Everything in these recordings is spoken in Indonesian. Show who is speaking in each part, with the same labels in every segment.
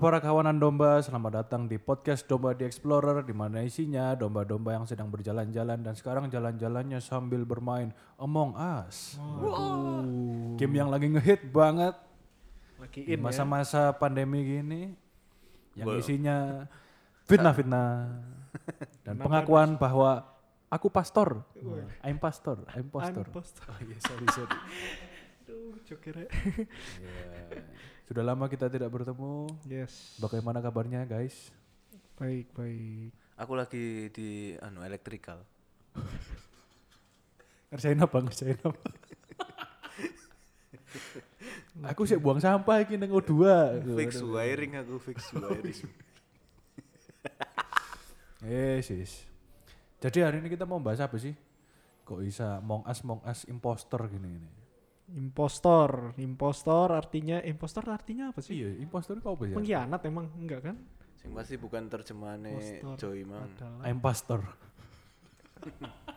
Speaker 1: Para kawanan domba, selamat datang di podcast Domba di Explorer di mana isinya domba-domba yang sedang berjalan-jalan dan sekarang jalan-jalannya sambil bermain Among Us. Game yang lagi ngehit banget
Speaker 2: Lagi
Speaker 1: di
Speaker 2: in ya.
Speaker 1: masa-masa pandemi gini yang isinya fitnah-fitnah dan pengakuan bahwa aku pastor. I'm pastor, I'm pastor.
Speaker 2: I'm pastor.
Speaker 1: Oh iya, sorry, sorry.
Speaker 2: Aduh, joker
Speaker 1: Iya. Sudah lama kita tidak bertemu.
Speaker 2: Yes.
Speaker 1: Bagaimana kabarnya guys?
Speaker 2: Baik, baik.
Speaker 3: Aku lagi di anu electrical.
Speaker 1: Ngerjain apa? Ngerjain apa? aku sih buang sampah iki nang O2.
Speaker 3: Fix wiring aku fix wiring.
Speaker 1: Eh, sis. Jadi hari ini kita mau bahas apa sih? Kok bisa Mong Us Mong Us imposter gini ini?
Speaker 2: Impostor, impostor artinya impostor artinya apa sih?
Speaker 1: Iya, imposter itu apa ya?
Speaker 2: Pengkhianat emang enggak kan?
Speaker 3: Sing pasti bukan terjemahannya
Speaker 2: Impostor
Speaker 3: Joy mang.
Speaker 2: adalah
Speaker 1: I'm pastor.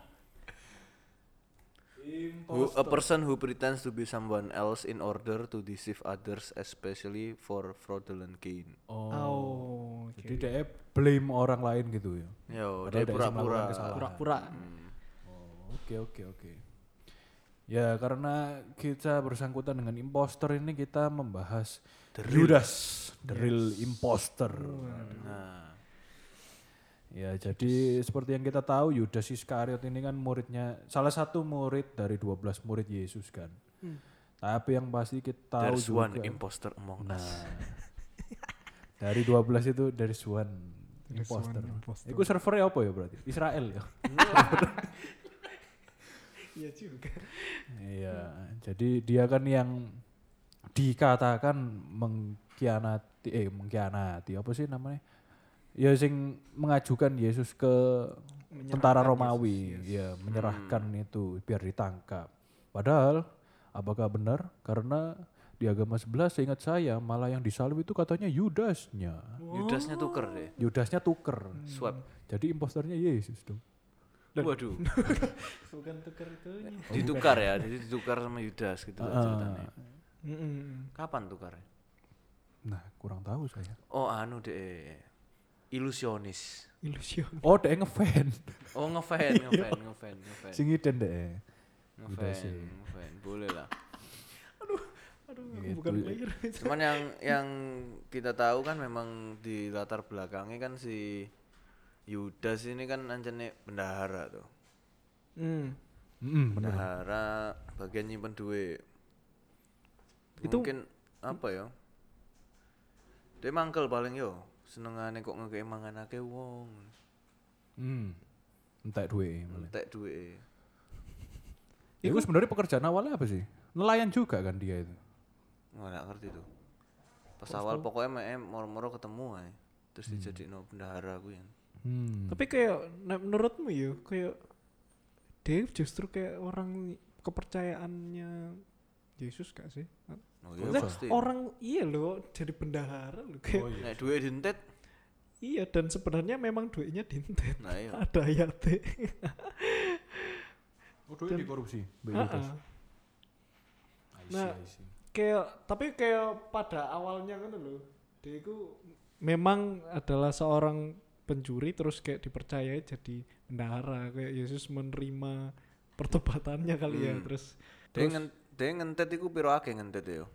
Speaker 3: Who, a person who pretends to be someone else in order to deceive others especially for fraudulent gain.
Speaker 1: Oh.
Speaker 2: Oh, oke.
Speaker 1: Jadi dia blame orang lain gitu ya.
Speaker 3: Yo,
Speaker 1: Padahal
Speaker 3: dia pura-pura.
Speaker 2: Pura-pura.
Speaker 3: Hmm.
Speaker 1: Oh, Oke oke oke. Ya karena kita bersangkutan dengan imposter ini kita membahas Judas, the real imposter.
Speaker 3: Nah,
Speaker 1: Ya jadi seperti yang kita tahu Yudas Iskariot ini kan muridnya salah satu murid dari 12 murid Yesus kan. Tapi yang pasti kita tahu
Speaker 3: there's
Speaker 1: juga.
Speaker 3: one imposter among
Speaker 1: Nah,
Speaker 3: us.
Speaker 1: dari 12 itu dari one
Speaker 2: There's
Speaker 1: imposter.
Speaker 2: one imposter.
Speaker 1: Itu servernya apa ya berarti? Israel ya.
Speaker 2: Iya juga.
Speaker 1: Iya, jadi dia kan yang dikatakan mengkhianati eh mengkhianati apa sih namanya? Ya sing mengajukan Yesus ke tentara Romawi,
Speaker 2: Yesus,
Speaker 1: ya menyerahkan itu biar ditangkap. Padahal apakah benar? Karena di agama sebelah seingat saya malah yang disalib itu katanya Yudasnya.
Speaker 3: Yudasnya tuker deh.
Speaker 1: Yudasnya tuker.
Speaker 3: Swap.
Speaker 1: Jadi imposternya Yesus dong.
Speaker 3: Waduh,
Speaker 2: Bukan tukar itu.
Speaker 3: ditukar ya, jadi ditukar sama Yudas gitu lah ceritanya. Kapan tukarnya?
Speaker 1: Nah, kurang tahu saya.
Speaker 3: Oh anu deh, ilusionis.
Speaker 2: Ilusion.
Speaker 1: Oh, dia ngefan.
Speaker 3: Oh ngefan, ngefan, ngefan, ngefan.
Speaker 1: Sing iden deh.
Speaker 3: Ngefan, ngefan, boleh lah.
Speaker 2: Aduh,
Speaker 1: Gitu.
Speaker 2: bukan player.
Speaker 3: Cuman yang yang kita tahu kan memang di latar belakangnya kan si Yudas ini kan anjane bendahara tuh.
Speaker 2: Hmm.
Speaker 1: Mm, bener.
Speaker 3: Bendahara bagian nyimpen duit.
Speaker 2: Itu-
Speaker 3: mungkin apa ya? Dia mangkel paling yo, senengane kok ngekei mangan akeh wong.
Speaker 1: Hmm. Entek malah.
Speaker 3: Entek duit.
Speaker 1: Itu sebenarnya pekerjaan awalnya apa sih? Nelayan juga kan dia itu.
Speaker 3: Nggak ngerti tuh. Pas awal pokoknya me moro-moro ketemu ae. Terus dijadiin bendahara gue yang.
Speaker 1: Hmm.
Speaker 2: Tapi kayak nek menurutmu ya kayak Dave justru kayak orang kepercayaannya Yesus gak sih?
Speaker 3: Oh iya pasti.
Speaker 2: orang iya loh jadi bendahara loh kayak
Speaker 3: Nek duit dientet,
Speaker 2: iya dan sebenarnya memang duitnya dintet
Speaker 3: nah iya.
Speaker 2: ada ayatnya
Speaker 1: Oh, duit dikorupsi.
Speaker 2: Heeh. Nah, kayak tapi kayak pada awalnya kan loh dia itu memang adalah seorang pencuri terus kayak dipercayai jadi bendahara kayak Yesus menerima pertobatannya kali ya
Speaker 3: Hmm.
Speaker 2: terus
Speaker 3: Dia ngen dia ngentet iku piro akeh ngentet yo.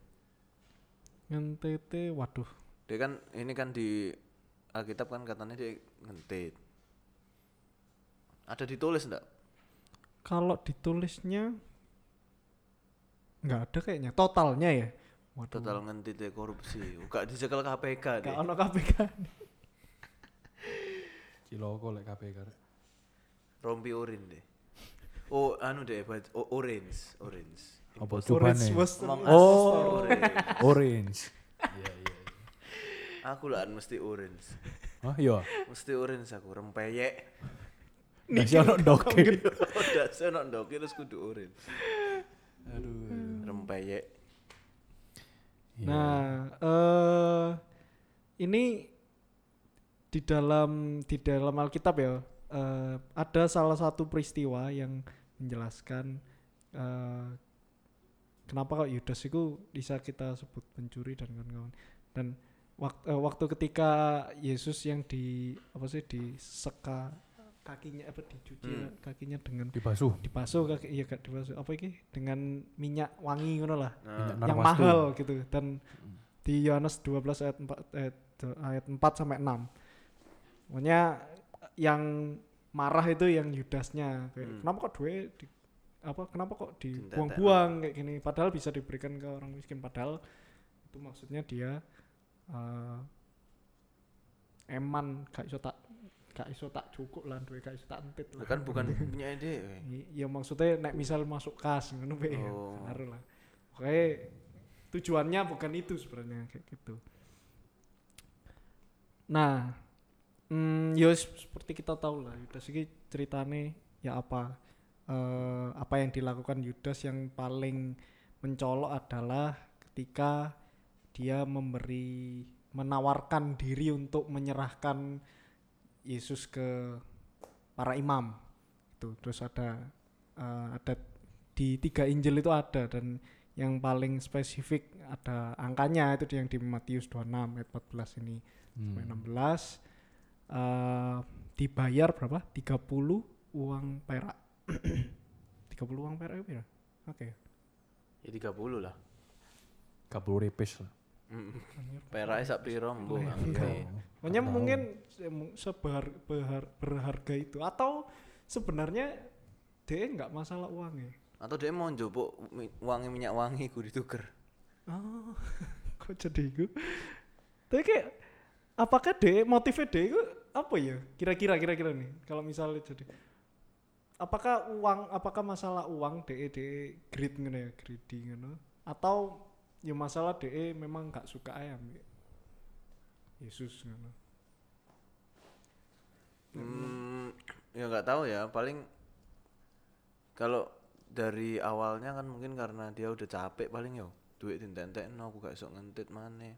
Speaker 2: ngentete waduh
Speaker 3: Dia kan ini kan di Alkitab kan katanya dia ngentet. Ada ditulis enggak?
Speaker 2: kalau ditulisnya nggak ada kayaknya totalnya ya waduh
Speaker 3: Total ngentet ya korupsi. Gak dicekel KPK deh.
Speaker 2: gak ono KPK
Speaker 1: Ciloko lek KPK. rek.
Speaker 3: Rompi urin deh. Oh, anu deh, baj- oh, orange, orange.
Speaker 1: Apa. Oh.
Speaker 3: Orange.
Speaker 1: Orange. Iya, iya.
Speaker 3: Aku lah mesti orange.
Speaker 1: Oh, iya.
Speaker 3: Mesti orange aku rempeyek.
Speaker 1: Nasi ono ndoke.
Speaker 3: Udah saya nonton terus kudu orange.
Speaker 1: Aduh.
Speaker 3: Rempeyek.
Speaker 1: Iya.
Speaker 2: Nah, eh ini di dalam di dalam Alkitab ya eh, ada salah satu peristiwa yang menjelaskan eh, kenapa kok Yudas itu bisa kita sebut pencuri dan kawan-kawan. Dan waktu, uh, waktu ketika Yesus yang di apa sih di seka kakinya apa dicuci
Speaker 3: Hmm.
Speaker 2: kakinya dengan
Speaker 1: Dibasuh.
Speaker 2: dibasuh kaki iya gak dibasuh apa iki? Dengan minyak wangi ngono lah.
Speaker 3: Nah,
Speaker 2: yang mahal gitu. Dan di Yohanes 12 ayat 4 ayat, ayat 4 sampai 6 pokoknya yang marah itu yang Yudasnya. Kayak
Speaker 3: Hmm.
Speaker 2: kenapa kok duit di, apa kenapa kok dibuang-buang? Kayak gini. Padahal bisa diberikan ke orang miskin. Padahal itu maksudnya dia eh, eman. Gak iso tak gak iso tak cukup lah duit gak iso tak entit lah.
Speaker 3: Kan bukan punya ide.
Speaker 2: Ya maksudnya nek misal masuk kas ngono be
Speaker 3: Oh.
Speaker 2: Baru lah. Oke tujuannya bukan itu sebenarnya kayak gitu. Nah hmm, ya seperti kita tahu lah Yudas ini ceritane ya apa? Eh, apa yang dilakukan Yudas yang paling mencolok adalah ketika dia memberi menawarkan diri untuk menyerahkan Yesus ke para imam. Itu terus ada eh, ada di tiga Injil itu ada dan yang paling spesifik ada angkanya itu yang di Matius 26 ayat 14 ini.
Speaker 1: Hmm.
Speaker 2: sampai 16 eh, dibayar berapa 30 uang perak 30 uang perak itu ya oke
Speaker 3: Ya 30 lah.
Speaker 1: Kabur ripis lah.
Speaker 3: Mm. Peraknya sak piro mbok
Speaker 2: Iya.
Speaker 3: ngerti.
Speaker 2: Mungkin se- mu- sebehar, behar- berharga itu atau sebenarnya dia nggak masalah uangnya.
Speaker 3: Atau dia mau njupuk wangi minyak wangi ku dituker.
Speaker 2: Oh, kok jadi itu? Tapi kayak apakah dia motifnya dia itu apa ya? Kira-kira kira-kira nih. Kalau misalnya jadi apakah uang apakah masalah uang DE DE greed ngono ya greedy ngono atau ya masalah DE memang nggak suka ayam Yesus ngono.
Speaker 3: Hmm, ya nggak tahu ya, paling kalau dari awalnya kan mungkin karena dia udah capek paling ya duit dintentek no aku gak iso ngentit mana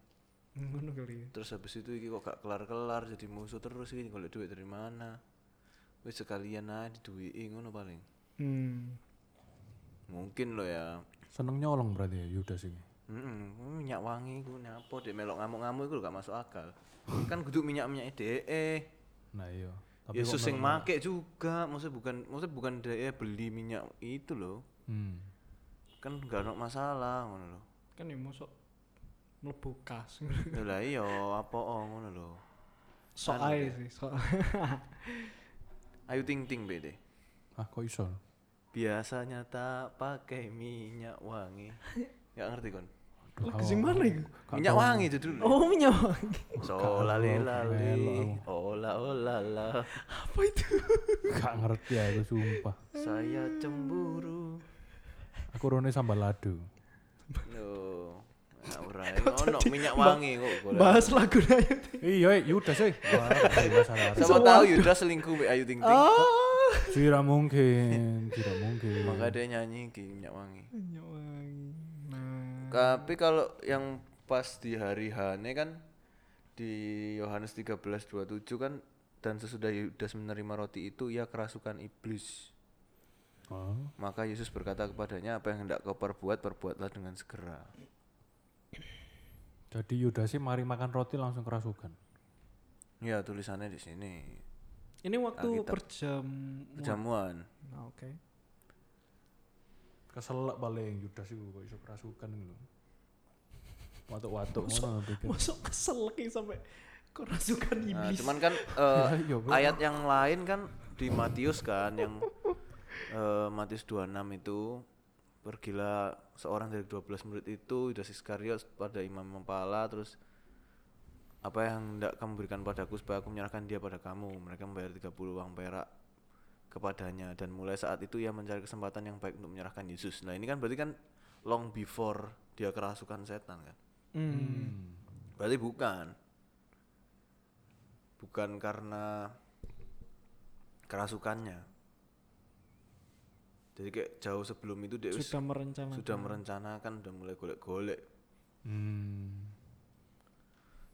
Speaker 2: Ngono kali ya.
Speaker 3: terus habis itu iki kok gak kelar-kelar jadi musuh terus ini kalau duit dari mana wis sekalian aja diduiti ngono paling
Speaker 2: Hmm.
Speaker 3: mungkin lo ya
Speaker 1: Seneng nyolong berarti ya Yudas ini.
Speaker 3: Mm minyak wangi ku nyapo dek melok ngamuk-ngamuk iku gak masuk akal kan kudu minyak-minyak DE
Speaker 1: Nah iya.
Speaker 3: Yesus
Speaker 1: kok
Speaker 3: yang make juga maksudnya bukan maksudnya bukan DE beli minyak itu loh
Speaker 1: Hmm.
Speaker 3: kan gak ada masalah ngono loh
Speaker 2: Kan ya mosok mlebu kas.
Speaker 3: lah iya apa oh ngono loh
Speaker 2: Sok
Speaker 3: Anu
Speaker 2: ae sih, sok.
Speaker 3: ayo ting ting bede
Speaker 1: Ah kok iso?
Speaker 3: biasanya tak pakai minyak wangi gak ngerti kon
Speaker 2: Lagu sing mana iku?
Speaker 3: minyak wangi itu dulu
Speaker 2: Oh, minyak wangi.
Speaker 1: Melok
Speaker 3: lali
Speaker 1: aku.
Speaker 3: ola ola la
Speaker 2: Apa itu?
Speaker 1: Gak ngerti itu sumpah.
Speaker 3: saya cemburu
Speaker 1: Aku rone sambal ladu.
Speaker 3: no nah, ora ono minyak wangi kok.
Speaker 2: Bahas lagu.
Speaker 1: Iya Yudas eh. Wah, gak masalah.
Speaker 3: Siapa tahu Yuda selingkuh mbek Ayu Ting Ting.
Speaker 2: Ah.
Speaker 1: Tidak mungkin, tidak mungkin.
Speaker 3: Maka dia nyanyi ki minyak wangi.
Speaker 2: Minyak wangi. Nah.
Speaker 3: Tapi kalau yang pas di hari Hane kan di Yohanes 13:27 kan dan sesudah Yudas menerima roti itu ia kerasukan iblis.
Speaker 1: Oh.
Speaker 3: Maka Yesus berkata kepadanya apa yang hendak kau perbuat perbuatlah dengan segera.
Speaker 1: Jadi Yudas sih mari makan roti langsung kerasukan.
Speaker 3: Ya tulisannya di sini.
Speaker 2: Ini waktu
Speaker 3: Alkitab.
Speaker 2: per jam.
Speaker 3: Jamuan.
Speaker 2: Nah, oke.
Speaker 1: Keselak paling Yudas itu kok iso kerasukan gitu. Watuk-watuk
Speaker 2: Masuk-. Masuk kesel lagi sampai kerasukan
Speaker 3: Nah,
Speaker 2: iblis.
Speaker 3: cuman kan
Speaker 1: bro.
Speaker 3: ayat yang lain kan di Matius kan yang eh, Matius 26 itu pergilah seorang dari 12 murid itu Yudas Iskariot pada imam kepala terus apa yang hendak kamu berikan padaku supaya aku menyerahkan dia pada kamu mereka membayar 30 uang perak kepadanya dan mulai saat itu ia mencari kesempatan yang baik untuk menyerahkan Yesus nah ini kan berarti kan long before dia kerasukan setan kan
Speaker 2: Hmm.
Speaker 3: Berarti bukan. Bukan karena kerasukannya. Jadi kayak jauh sebelum itu dia
Speaker 2: Sudah merencanakan.
Speaker 3: sudah merencanakan, udah mulai golek-golek.
Speaker 1: Hmm.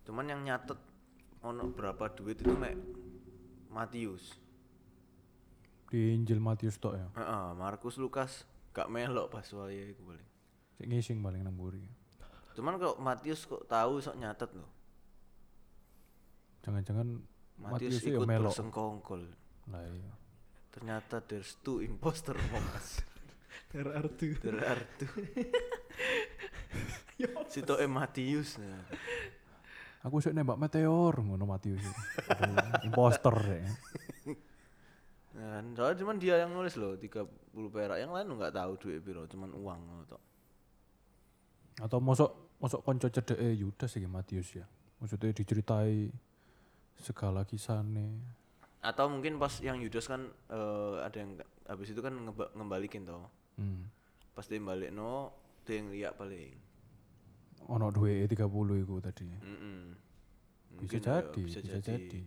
Speaker 3: Cuman yang nyatet ono berapa duit itu mek Matius.
Speaker 1: Di Injil Matius tok ya.
Speaker 3: Heeh, Markus Lukas gak melok pas wayahe iku paling.
Speaker 1: Sik ngising paling nang.
Speaker 3: Cuman kok Matius kok tahu sok nyatet loh.
Speaker 1: Jangan-jangan
Speaker 3: Matius
Speaker 1: Matius itu ya
Speaker 3: ikut
Speaker 1: melok.
Speaker 3: bersengkongkol.
Speaker 1: Lah iya.
Speaker 3: Ternyata there's two imposter among us.
Speaker 2: Terartu.
Speaker 3: Berarti. Sito e Matius. Nah.
Speaker 1: Aku sih nembak meteor ngono Matius. Imposter ya.
Speaker 3: Nah, soalnya cuman dia yang nulis loh 30 perak. Yang lain nggak tahu duit piro, cuman uang ngono tok.
Speaker 1: Atau mosok mosok konco cedeke Yudas iki Matius ya. Maksudnya diceritai segala kisahnya.
Speaker 3: Atau mungkin pas yang Yudas kan eh, ada yang habis itu kan ngeba- ngembalikin toh.
Speaker 1: Hmm.
Speaker 3: Pas dia balik no, dia yang lihat paling.
Speaker 1: Ono duwe 30 iku tadi.
Speaker 3: Mm-mm.
Speaker 1: Bisa
Speaker 3: Mungkin ya,
Speaker 1: jadi, bisa, jadi.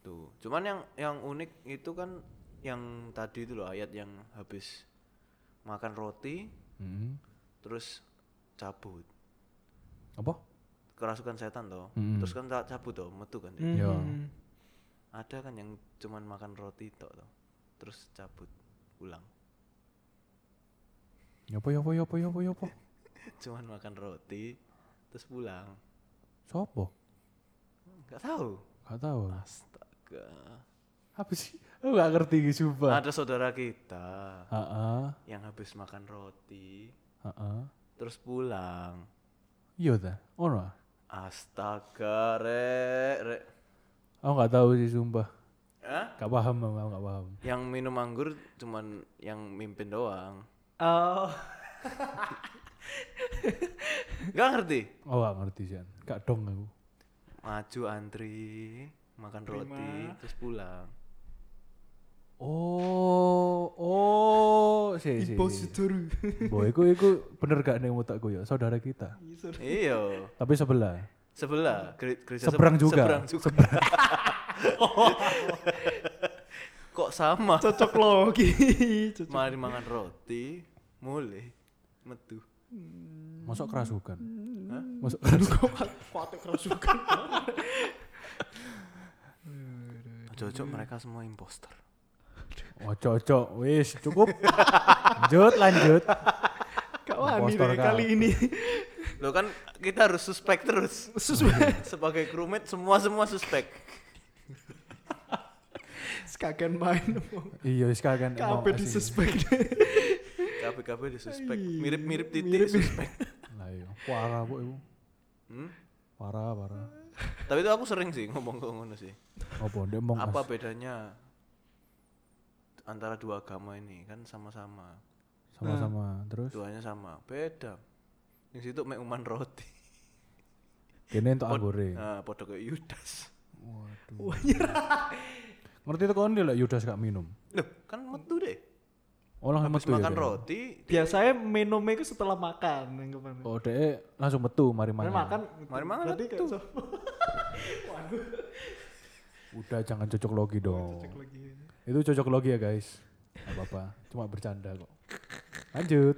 Speaker 3: Tuh. Cuman yang yang unik itu kan yang tadi itu loh ayat yang habis makan roti
Speaker 1: Hmm.
Speaker 3: terus cabut.
Speaker 1: Apa?
Speaker 3: Kerasukan setan toh.
Speaker 1: Mm-mm.
Speaker 3: Terus kan tak cabut toh, metu kan dia.
Speaker 2: Hmm.
Speaker 1: Ya.
Speaker 3: Ada kan yang cuman makan roti tok toh. Terus cabut pulang.
Speaker 1: Yopo yopo yopo yopo yopo.
Speaker 3: cuman makan roti terus pulang.
Speaker 1: Sopo?
Speaker 3: Enggak tahu.
Speaker 1: Gak tahu.
Speaker 3: Astaga.
Speaker 1: Apa sih? Aku gak ngerti gitu sumpah.
Speaker 3: Ada saudara kita
Speaker 1: Heeh.
Speaker 3: yang habis makan roti
Speaker 1: Heeh.
Speaker 3: terus pulang.
Speaker 1: Iya ta? Ono. ah?
Speaker 3: Astaga, rek, rek.
Speaker 1: Aku gak tahu sih sumpah.
Speaker 3: Hah?
Speaker 1: Gak paham aku gak paham.
Speaker 3: Yang minum anggur cuman yang mimpin doang.
Speaker 2: Oh.
Speaker 3: Gak ngerti?
Speaker 1: Oh gak ngerti sih. Gak dong aku.
Speaker 3: Maju antri, makan roti, terus pulang.
Speaker 1: Oh, oh, sih sih.
Speaker 2: Impositor.
Speaker 1: Boy, iku iku bener gak nih mutakku ya, saudara kita.
Speaker 3: Iya,
Speaker 1: Tapi sebelah.
Speaker 3: Sebelah gere- gereja
Speaker 1: Seberang
Speaker 3: sebe-
Speaker 1: juga.
Speaker 3: Seberang juga. Kok sama?
Speaker 2: Cocok logi. Cocok.
Speaker 3: Mari makan roti, mulai metu.
Speaker 1: Masuk kerasukan.
Speaker 3: Hah?
Speaker 1: Masuk kerasukan.
Speaker 2: Kuat kerasukan.
Speaker 3: Cocok mereka semua imposter.
Speaker 1: Oh, cocok. Wis, cukup. lanjut, lanjut.
Speaker 2: Deh kali ini.
Speaker 3: Lo kan kita harus suspek terus.
Speaker 2: Sesuai.
Speaker 3: Sebagai crewmate semua semua suspek.
Speaker 2: Sekagen main.
Speaker 1: Iya, sekalian emang
Speaker 2: Kabeh disuspek.
Speaker 3: KPKP di suspek.
Speaker 2: Iya,
Speaker 3: Mirip-mirip titik
Speaker 2: mirip-
Speaker 3: suspek.
Speaker 1: Lah iya, parah bu ibu.
Speaker 3: Hmm?
Speaker 1: Parah, parah.
Speaker 3: Tapi itu aku sering sih ngomong ke ngono sih.
Speaker 1: Apa
Speaker 3: Apa bedanya antara dua agama ini kan sama-sama.
Speaker 1: sama-sama terus
Speaker 3: Duanya sama. Beda. Yang situ mek uman roti.
Speaker 1: kene untuk anggore.
Speaker 3: Nah, podo kayak Yudas.
Speaker 1: Waduh. Ngerti itu kon dia lah Yudas gak minum.
Speaker 3: Loh, kan metu deh.
Speaker 1: Oh langsung
Speaker 3: Habis
Speaker 1: metu ya.
Speaker 3: makan
Speaker 1: dia?
Speaker 3: roti,
Speaker 2: Biasanya minumnya itu setelah makan. yang ke mana.
Speaker 1: Oh dia langsung metu mari
Speaker 2: Mari makan.
Speaker 3: Mari makan
Speaker 2: Berarti kayak
Speaker 3: tuh.
Speaker 2: so-
Speaker 1: Udah jangan cocok logi dong.
Speaker 2: Cek lagi.
Speaker 1: Itu cocok logi ya guys. Gak apa-apa. Cuma bercanda kok. Lanjut.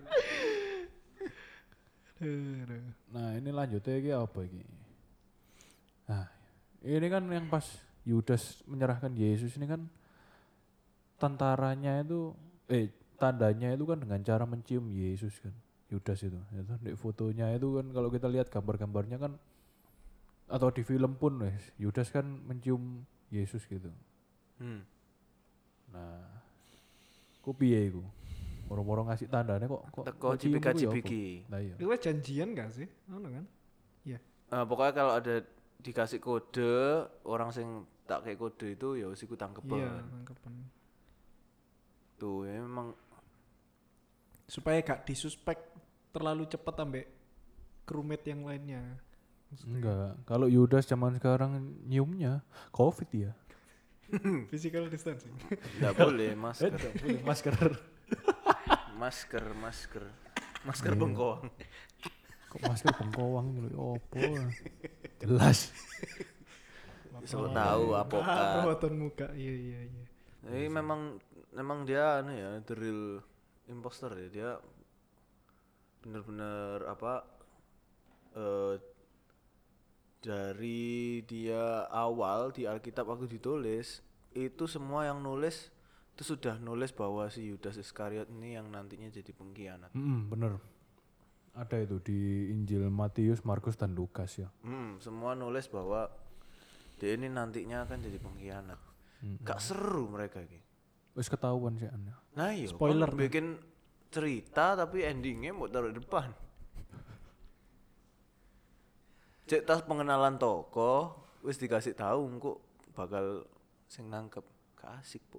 Speaker 1: Nah ini lanjutnya ini apa ini? Nah ini kan yang pas Yudas menyerahkan Yesus ini kan tentaranya itu eh tandanya itu kan dengan cara mencium Yesus kan Yudas itu itu di fotonya itu kan kalau kita lihat gambar-gambarnya kan atau di film pun wes Yudas kan mencium Yesus gitu
Speaker 3: hmm.
Speaker 1: nah ku piye iku moro-moro ngasih tandanya kok kok
Speaker 3: teko
Speaker 1: kok cium iku ya
Speaker 3: cipika-cipiki.
Speaker 1: Lah iya
Speaker 2: Itu kan janjian gak sih? Ono kan? Iya.
Speaker 3: Eh, pokoknya kalau ada dikasih kode, orang sing tak kayak kode itu ya wis iku tangkepan.
Speaker 2: Iya, tangkepan.
Speaker 3: Tuh, ya memang
Speaker 2: Supaya gak disuspek terlalu cepat ambek crewmate yang lainnya.
Speaker 1: enggak kalau Yudas zaman sekarang nyiumnya covid ya
Speaker 2: Physical distancing.
Speaker 3: nggak boleh masker.
Speaker 1: masker
Speaker 3: masker, masker. Masker bengkoang.
Speaker 1: kok masker bengkoang gitu opo jelas
Speaker 3: Siapa tahu apokat.
Speaker 2: Perawatan muka. Iya, iya, iya.
Speaker 3: Jadi memang memang dia anu ya, the real imposter ya. Dia bener-bener apa eh dari dia awal di Alkitab aku ditulis itu semua yang nulis itu sudah nulis bahwa si Yudas Iskariot ini yang nantinya jadi pengkhianat.
Speaker 1: Mm, bener. Ada itu di Injil Matius Markus dan Lukas ya.
Speaker 3: Hmm, semua nulis bahwa dia ini nantinya akan jadi pengkhianat.
Speaker 1: Hmm.
Speaker 3: gak seru mereka ini
Speaker 1: Wis ketahuan sih Anda.
Speaker 3: nah iya
Speaker 2: Spoiler,
Speaker 3: kon bikin cerita tapi endingnya mau taruh di depan. Cek tas pengenalan toko wis dikasih tahu kok bakal sing nangkep. Gak asik bu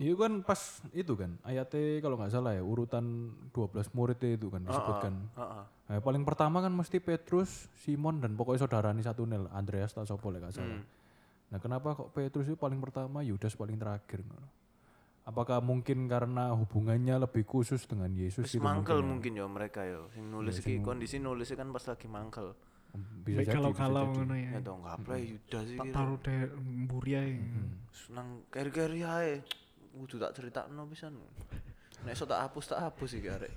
Speaker 1: Itu kan pas itu kan ayatnya kalau nggak salah ya urutan 12 muridnya itu kan disebutkan.
Speaker 3: Heeh.
Speaker 1: Nah, paling pertama kan mesti Petrus, Simon dan pokoknya saudara nih satu nil Andreas tak sopo lek gak salah. Nah kenapa kok Petrus itu paling pertama Yudas paling terakhir? ngono? Apakah mungkin karena hubungannya lebih khusus dengan Yesus gitu
Speaker 3: mangkel
Speaker 1: mungkin
Speaker 3: mungkin ya mereka ya sing nulis iki kondisi nulisnya kan pas lagi mangkel
Speaker 1: ya? Bisa jadi,
Speaker 2: kalau kalau ngono
Speaker 3: ya
Speaker 2: ya
Speaker 3: tau ngapain Yudas
Speaker 2: tak
Speaker 3: iki
Speaker 2: taruh deh mburi ae
Speaker 3: senang keri-keri ae kudu tak critakno pisan nek iso tak hapus tak hapus iki arek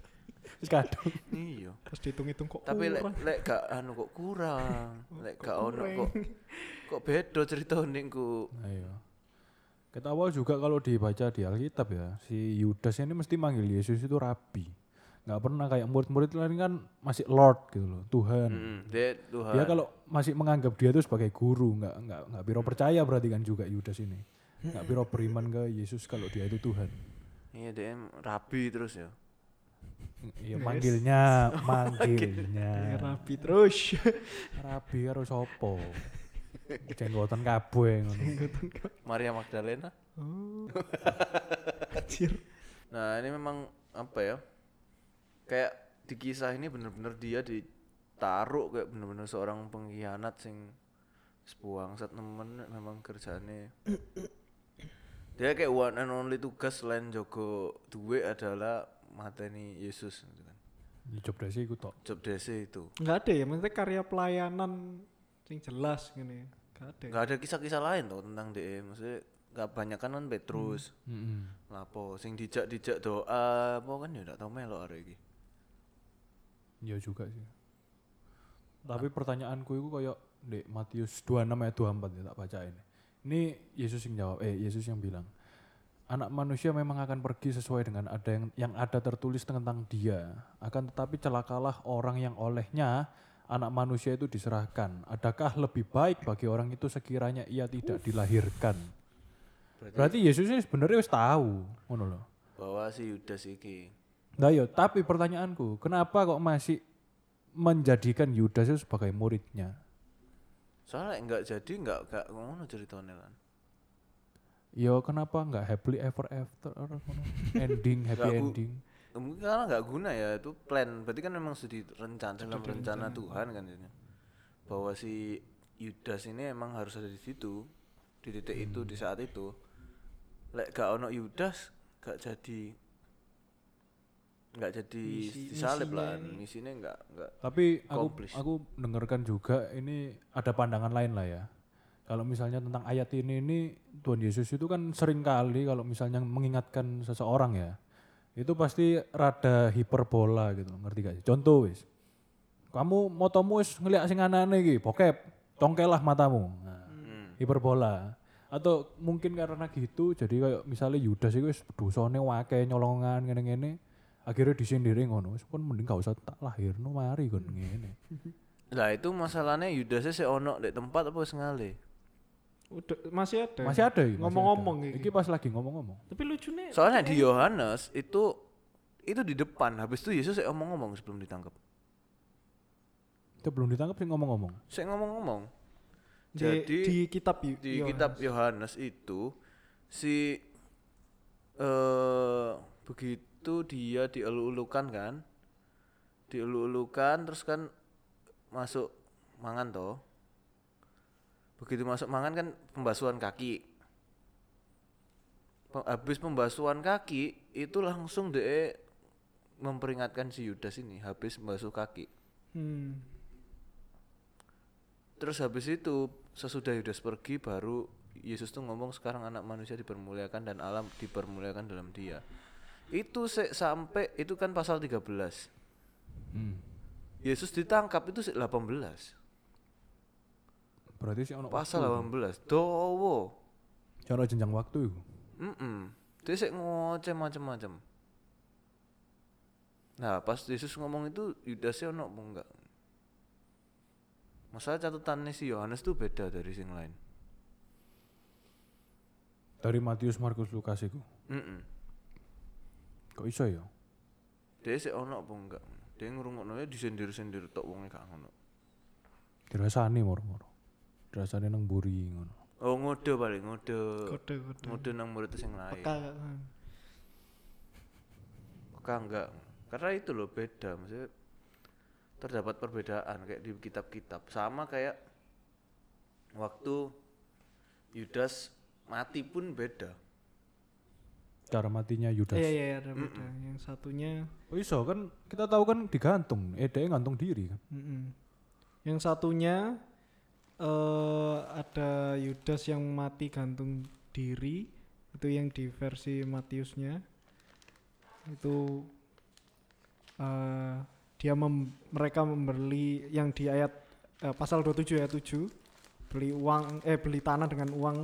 Speaker 1: Wis kadung.
Speaker 3: iya
Speaker 2: terus dihitung-hitung kok
Speaker 3: tapi lek lek gak anu kok kurang lek gak ono kok kok beda ceritane ku
Speaker 1: Nah, iya. Kita awal juga kalau dibaca di Alkitab ya, si Yudas ini mesti manggil Yesus itu Rabi. Nggak pernah kayak murid-murid lain kan masih Lord gitu loh, Tuhan.
Speaker 3: mm, dia Tuhan
Speaker 1: Dia kalau masih menganggap dia itu sebagai guru, nggak nggak nggak biro percaya berarti kan juga Yudas ini. Nggak biro beriman ke Yesus kalau dia itu Tuhan.
Speaker 3: iya dia rabi terus ya
Speaker 1: Iya manggilnya,
Speaker 2: Ya,
Speaker 1: manggilnya.
Speaker 2: rapi terus
Speaker 1: Rabi karo sopo. Jenggotan kabeh ngono.
Speaker 3: Maria Magdalena
Speaker 2: oh anjir
Speaker 3: Nah ini memang apa ya? Kayak di kisah ini bener-bener dia ditaruh kayak bener-bener seorang pengkhianat sing sebuang saat nemen memang kerjanya dia kayak one and only tugas selain jogo duwe adalah mateni Yesus gitu kan.
Speaker 1: Ya, Job desi iku tok.
Speaker 3: Job desi itu.
Speaker 2: nggak ada ya maksudnya karya pelayanan sing jelas gini nggak ada ya?
Speaker 3: Nggak ada kisah-kisah lain tuh tentang dia. Maksudnya nggak banyak kan kan Petrus.
Speaker 1: Heeh.
Speaker 3: Lapo sing dijak-dijak doa apa kan ya nggak tau melok arek iki.
Speaker 1: Iya juga sih. Tapi pertanyaanku itu kayak di Matius 26 ayat 24 ya tak baca ini. Ini Yesus yang jawab, eh Yesus yang bilang, anak manusia memang akan pergi sesuai dengan ada yang yang ada tertulis tentang dia. Akan tetapi celakalah orang yang olehnya anak manusia itu diserahkan. Adakah lebih baik bagi orang itu sekiranya ia tidak dilahirkan?
Speaker 3: Berarti,
Speaker 1: Berarti Yesus ini sebenarnya wis tahu, ngono loh.
Speaker 3: bahwa si Yudas iki
Speaker 1: Nah yo, tapi pertanyaanku, kenapa kok masih menjadikan Yudas itu sebagai muridnya?
Speaker 3: Soalnya enggak jadi enggak enggak ngono ceritanya kan.
Speaker 1: Yo kenapa nggak happily ever after ending happy
Speaker 3: Nggak, Bu.
Speaker 1: ending?
Speaker 3: mungkin karena nggak guna ya itu plan berarti kan memang sudah direncana dalam rencana Tuhan kan ini bahwa si Yudas ini emang harus ada di situ di titik itu di saat itu lek gak ono Yudas gak jadi nggak jadi
Speaker 2: Misi-
Speaker 3: disalib
Speaker 2: misinya
Speaker 3: lah
Speaker 2: ini.
Speaker 3: misinya nggak nggak
Speaker 1: Tapi aku
Speaker 3: Accomplish.
Speaker 1: aku dengarkan juga ini ada pandangan lain lah ya. Kalau misalnya tentang ayat ini ini Tuhan Yesus itu kan sering kali kalau misalnya mengingatkan seseorang ya, itu pasti rada hiperbola gitu, ngerti gak sih? Contoh wis, kamu motomu wis ngeliat sing anane iki, bokep, congkelah matamu. Nah,
Speaker 3: Hmm.
Speaker 1: hiperbola. Atau mungkin karena gitu jadi kayak misalnya Yudas itu wis dosane wake nyolongan ngene-ngene akhirnya disindirin ngono wis pun mending gak usah tak lahirno mari kon ngene.
Speaker 3: lah itu masalahnya Yudasnya si ono di tempat apa wis ngale
Speaker 2: udah masih ada
Speaker 1: Masih ada masih
Speaker 2: Ngomong-ngomong iki.
Speaker 1: Iki pas lagi ngomong-ngomong.
Speaker 2: tapi lucunya
Speaker 3: soalnya di Yohanes itu itu di depan habis itu Yesus saya omong-ngomong sebelum ditangkap
Speaker 1: Itu belum ditangkap sih ngomong-ngomong.
Speaker 3: saya ngomong-ngomong
Speaker 2: di,
Speaker 3: jadi
Speaker 2: di kitab Yo-
Speaker 3: di
Speaker 2: Yohanes.
Speaker 3: kitab Yohanes itu si eh begitu dia dielu-elukan kan dielu-elukan terus kan masuk mangan toh begitu masuk mangan kan pembasuhan kaki habis pembasuhan kaki itu langsung deh memperingatkan si Yudas ini habis membasuh kaki
Speaker 2: Hmm.
Speaker 3: Terus habis itu sesudah Yudas pergi baru Yesus tuh ngomong sekarang anak manusia dipermuliakan dan alam dipermuliakan dalam dia. Itu se- sampai itu kan pasal 13.
Speaker 1: Hmm.
Speaker 3: Yesus ditangkap itu se- 18.
Speaker 1: Berarti sih ono
Speaker 3: Pasal
Speaker 1: waktu.
Speaker 3: 18. Dowo.
Speaker 1: Ono jenjang waktu iku.
Speaker 3: Heeh. Dia sik ngoceh macam-macam. Nah, pas Yesus ngomong itu Yudasnya ono apa enggak? Masalah catatannya si Yohanes tuh beda dari sing lain.
Speaker 1: Dari Matius, Markus, Lukas iku.
Speaker 3: Mm
Speaker 1: Kok iso ya?
Speaker 3: Dia sih ono apa enggak? Dia ngrungokno ya disendir-sendir tok wonge gak ngono.
Speaker 1: Dirasani moro-moro. Dirasani nang buri ngono.
Speaker 3: Oh ngode paling ngode.
Speaker 2: Kode kode.
Speaker 3: Ngode nang murid sing lain.
Speaker 2: Peka.
Speaker 3: Peka enggak. Karena itu loh beda maksudnya terdapat perbedaan kayak di kitab-kitab sama kayak waktu Yudas mati pun beda.
Speaker 1: Cara matinya Yudas.
Speaker 2: Iya iya ada beda. Yang satunya
Speaker 1: Oh iso kan kita tahu kan digantung. Eh dia gantung diri kan.
Speaker 2: mm-mm. Yang satunya eh ada Yudas yang mati gantung diri itu yang di versi Matiusnya itu eh dia mem- mereka membeli yang di ayat eh, pasal 27 ayat 7 beli uang eh beli tanah dengan uang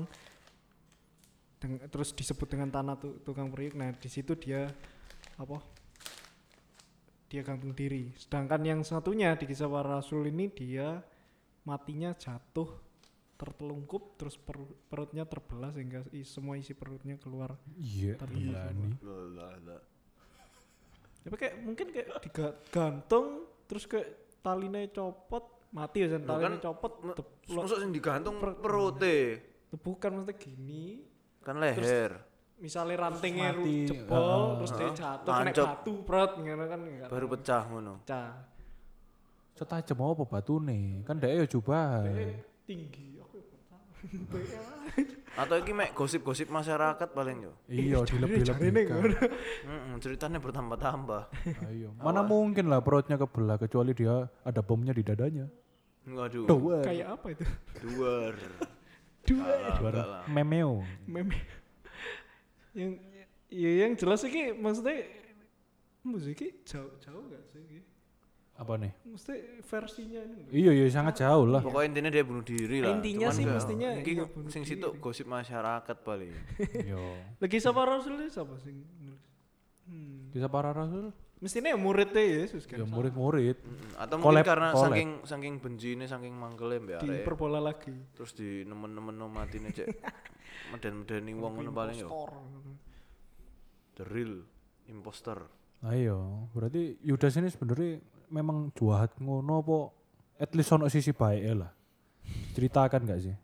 Speaker 2: terus disebut dengan tanah tu- tukang periuk. Nah di situ dia apa dia gantung diri. Sedangkan yang satunya di kisah para rasul ini dia matinya jatuh tertelungkup terus peru- perutnya terbelah sehingga i- semua isi perutnya keluar.
Speaker 1: Iya,
Speaker 2: Tapi-
Speaker 1: gila nih.
Speaker 2: Tapi kayak mungkin kayak digantung terus kayak talinya copot mati ya talinya
Speaker 3: kan
Speaker 2: copot
Speaker 3: sing digantung
Speaker 2: per-
Speaker 3: perute
Speaker 2: bukan maksudnya gini
Speaker 3: kan leher.
Speaker 2: misalnya rantingnya ru-
Speaker 1: mati,
Speaker 2: jebol
Speaker 1: ah,
Speaker 2: terus dia
Speaker 3: ah,
Speaker 2: jatuh kena batu perut ngono kan
Speaker 3: Baru pecah ngono.
Speaker 2: pecah
Speaker 1: Setajam apa batune? Kan dia ya coba.
Speaker 2: tinggi aku
Speaker 3: Atau iki mek gosip-gosip masyarakat paling yo.
Speaker 1: Iya, dilebih-lebihkan.
Speaker 3: Heeh, ceritanya bertambah-tambah.
Speaker 1: Ayo. Mana mungkin lah perutnya kebelah kecuali dia ada bomnya di dadanya.
Speaker 3: Waduh.
Speaker 1: Dua.
Speaker 2: kayak apa itu
Speaker 3: Duar.
Speaker 2: Dua
Speaker 3: Enggak lah.
Speaker 1: Memeo.
Speaker 2: meme yang ya yang jelas iki maksudnya musik jauh jauh gak sih iki?
Speaker 1: Apa nih?
Speaker 2: mesti versinya ini.
Speaker 1: Iya, iya sangat jauh lah.
Speaker 3: Pokoknya intinya dia bunuh diri lah.
Speaker 2: Intinya
Speaker 3: Cuman
Speaker 2: sih mestinya
Speaker 3: iki
Speaker 2: iya bunuh
Speaker 3: sing situ gosip masyarakat paling.
Speaker 1: Yo.
Speaker 2: lagi siapa rasul siapa sih nulis? hmm.
Speaker 1: Kisah para rasul.
Speaker 2: Mestinya ya muridnya Yesus kan
Speaker 1: Ya murid-murid.
Speaker 3: Mm, Atau
Speaker 1: Collab-
Speaker 3: mungkin karena
Speaker 1: collab.
Speaker 3: saking saking bencine saking mangkele mbak arek.
Speaker 2: diperbola lagi
Speaker 3: Terus di nemen-nemen no matine cek meden-medeni wong ngono paling yo.
Speaker 2: Impostor.
Speaker 3: The real imposter.
Speaker 1: Ayo, berarti Yudas ini sebenarnya memang jahat ngono apa at least ono sisi baik lah. Ceritakan gak sih?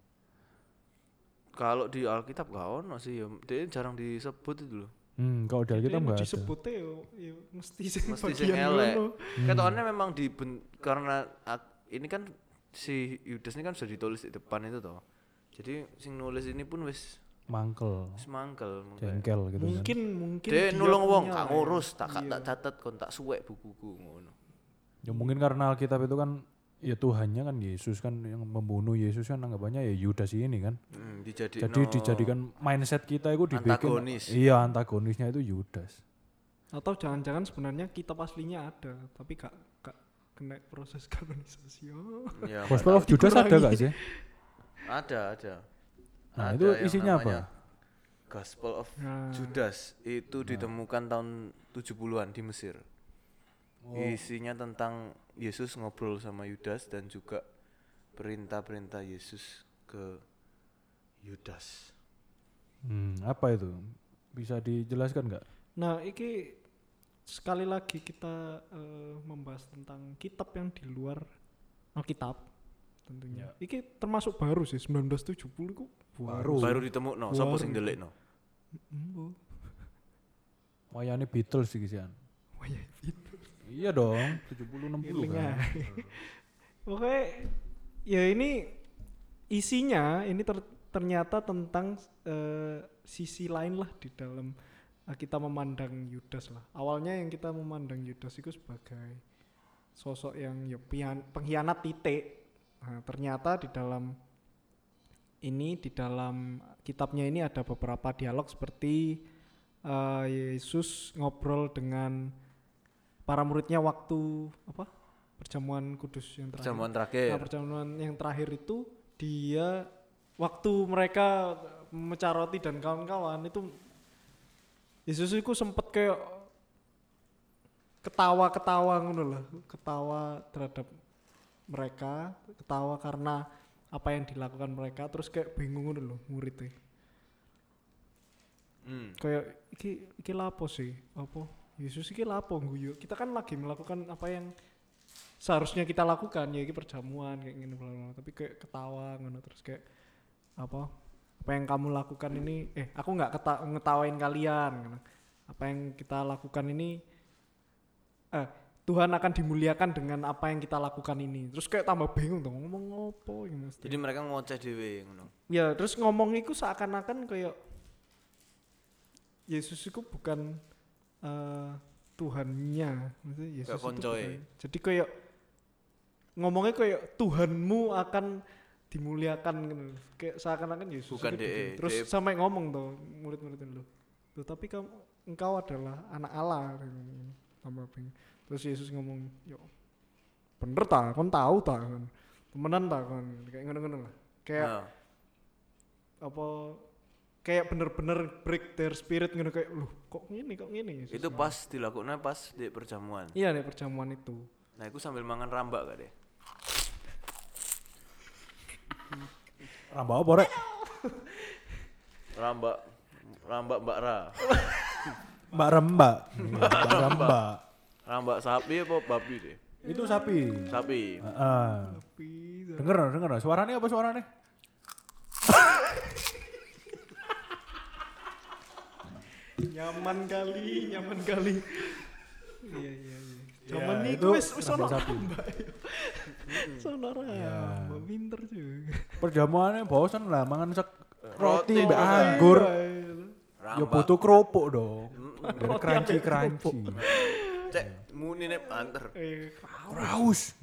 Speaker 3: Kalau di Alkitab gak ono sih ya. Dia jarang disebut itu loh.
Speaker 1: Hmm, kalau Alkitab
Speaker 2: Ini
Speaker 1: enggak ada.
Speaker 2: disebutnya yo, yo mesti sing
Speaker 3: Mesti
Speaker 2: bagian
Speaker 3: sing elek.
Speaker 2: ngono.
Speaker 3: Ketoknya memang di karena ini kan si Yudas ini kan sudah ditulis di depan itu toh. Jadi sing nulis ini pun wis
Speaker 1: Mangkel,
Speaker 3: wis mangkel mungkin.
Speaker 1: jengkel gitu kan.
Speaker 2: mungkin mungkin
Speaker 3: Dia nulung wong gak ngurus, tak
Speaker 2: Iya.
Speaker 3: tak catat kon tak suwek bukuku ngono.
Speaker 1: Ya mungkin karena Alkitab itu kan ya Tuhannya kan Yesus kan yang membunuh Yesus kan anggapannya ya Yudas ini kan.
Speaker 3: Hmm, dijadi
Speaker 1: Jadi dijadikan mindset kita itu dibikin
Speaker 3: Antagonis.
Speaker 1: Iya, antagonisnya itu Yudas.
Speaker 2: atau jangan-jangan sebenarnya kitab aslinya ada tapi gak gak kena proses kanonisasi oh.
Speaker 3: ya,
Speaker 1: Gospel of Judas ada gak sih?
Speaker 3: ada ada.
Speaker 1: Nah,
Speaker 3: Ada
Speaker 1: itu isinya apa?
Speaker 3: Gospel of
Speaker 2: Nah,
Speaker 3: Judas itu ditemukan tahun 70-an di Mesir. Isinya tentang Yesus ngobrol sama Yudas dan juga perintah-perintah Yesus ke Yudas.
Speaker 1: Hmm, apa itu? Bisa dijelaskan nggak?
Speaker 2: nah iki sekali lagi kita eh, membahas tentang kitab yang di luar Alkitab tentunya. Iki termasuk baru sih 1970 ku baru.
Speaker 3: Baru ditemukno, sapa sing ndelikno?
Speaker 1: Wayane Beatles sih kisian.
Speaker 2: Oh iya, itu.
Speaker 1: Iya dong, 70 60
Speaker 2: Eling
Speaker 1: kan.
Speaker 2: Oke, ya ini isinya ini ter- ternyata tentang eh, sisi lain lah di dalam eh, kita memandang Yudas lah. Awalnya yang kita memandang Yudas itu sebagai sosok yang ya pian- pengkhianat titik. Nah, ternyata di dalam ini di dalam kitabnya ini ada beberapa dialog seperti eh, Yesus ngobrol dengan para muridnya waktu apa perjamuan kudus yang terakhir.
Speaker 3: Perjamuan
Speaker 2: Nah,
Speaker 3: terakhir.
Speaker 2: perjamuan yang terakhir itu dia waktu mereka memecah roti dan kawan-kawan itu Yesus itu sempet kayak ketawa-ketawa ngono loh, ketawa terhadap mereka ketawa karena apa yang dilakukan mereka terus kayak bingung dulu muridnya
Speaker 3: Hmm.
Speaker 2: kayak iki iki lapo sih apa Yesus iki lapo guyu kita kan lagi melakukan apa yang seharusnya kita lakukan ya iki perjamuan kayak gini bla bla tapi kayak ketawa ngono terus kayak apa? Apa yang kamu lakukan ini eh aku nggak keta ngetawain kalian ngono. apa yang kita lakukan ini eh Tuhan akan dimuliakan dengan apa yang kita lakukan ini. Terus kayak tambah bingung dong ngomong apa ini mesti
Speaker 3: Jadi mereka ngoceh dhewe ngono.
Speaker 2: ya terus ngomong itu seakan-akan kayak Yesus itu bukan eh, Tuhannya. Maksudnya Yesus itu bukan- jadi kayak ngomongnya kayak Tuhanmu akan dimuliakan gitu. kayak seakan-akan Yesus
Speaker 3: Bukan DE,
Speaker 2: terus
Speaker 3: DE.
Speaker 2: sampai ngomong tuh murid-murid lu Loh, tapi kamu engkau adalah anak Allah tambah terus Yesus ngomong yo bener tak kon tahu tak kan temenan tak kon? Kayak ngono-ngono lah. Kayak
Speaker 3: Nah,
Speaker 2: apa kayak bener-bener break their spirit ngono kayak loh kok gini kok gini
Speaker 3: itu pas dilakukan pas di perjamuan.
Speaker 2: iya nih perjamuan itu
Speaker 3: Nah, itu sambil mangan rambak gak deh?
Speaker 1: Rambak apa rek?
Speaker 3: Rambak rambak Mbak Ra.
Speaker 1: Mbak Rembak. Mbak Rembak.
Speaker 3: Rambak sapi apa babi deh?
Speaker 1: Itu sapi.
Speaker 3: Sapi.
Speaker 1: Heeh.
Speaker 2: tapi
Speaker 1: Denger no, denger no. Suaranya apa suaranya?
Speaker 2: Nyaman kali nyaman kali iya iya iya
Speaker 1: Ya,
Speaker 2: ini
Speaker 1: itu
Speaker 2: wis ono
Speaker 1: rambak
Speaker 2: mbak sono mbak pinter juga
Speaker 1: Perjamuannya bosan lah mangan sek roti mbak anggur.
Speaker 2: Iya, iya.
Speaker 1: Ya
Speaker 3: Rambak.
Speaker 1: butuh kerupuk dong. Biar crunchy crunchy.
Speaker 3: Cek muni nih anter.
Speaker 2: Eh,
Speaker 1: Raus.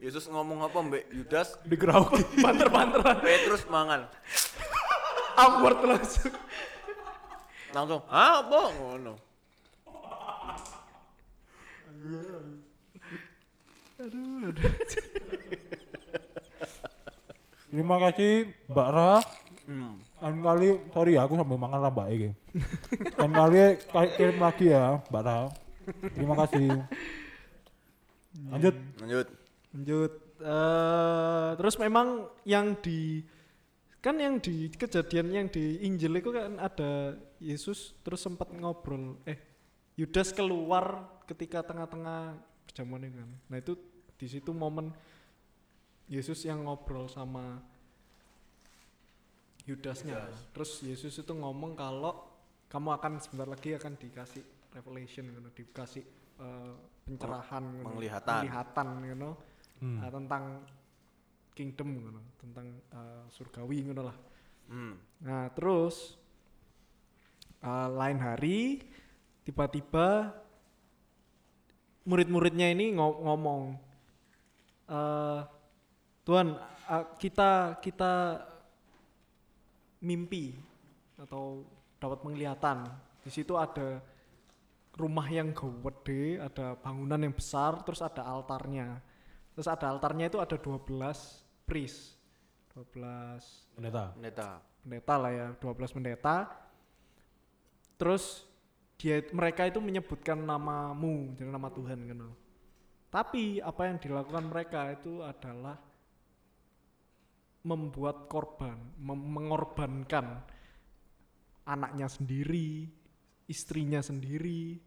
Speaker 3: Yesus ngomong apa Mbak Yudas?
Speaker 1: Digerauki.
Speaker 2: banter-banteran
Speaker 3: Petrus mangan.
Speaker 2: awkward langsung
Speaker 3: Langsung, "Ah, apa ngono?"
Speaker 2: aduh aduh
Speaker 1: Terima kasih Mbak Ra.
Speaker 3: Hmm.
Speaker 1: Lain kali, sorry ya aku sambil makan rambak ini. Lain kali kayak kirim lagi ya Mbak Ra. Terima kasih. Lanjut.
Speaker 3: Lanjut.
Speaker 2: lanjut eh terus memang yang di kan yang di kejadian yang di Injil itu kan ada Yesus terus sempat ngobrol eh Yudas keluar ketika tengah-tengah perjamuan itu kan nah itu di situ momen Yesus yang ngobrol sama Yudasnya terus Yesus itu ngomong kalau kamu akan sebentar lagi akan dikasih revelation gitu, dikasih eh, pencerahan gitu,
Speaker 3: Penglihatan.
Speaker 2: penglihatan gitu,
Speaker 1: Hmm.
Speaker 2: eh, tentang kingdom gitu, tentang eh, surgawi gitu lah
Speaker 3: Hmm.
Speaker 2: Nah terus uh, lain hari tiba-tiba murid-muridnya ini ngo- ngomong, "Eh, Tuhan uh, kita kita mimpi atau dapat penglihatan di situ ada rumah yang gede, ada bangunan yang besar, terus ada altarnya, terus ada altarnya itu ada 12 priest, 12
Speaker 1: Pendeta.
Speaker 3: Pendeta.
Speaker 2: pendeta lah ya 12 pendeta terus dia mereka itu menyebutkan namamu jadi nama Tuhan gitu tapi apa yang dilakukan mereka itu adalah membuat korban mem- mengorbankan anaknya sendiri istrinya sendiri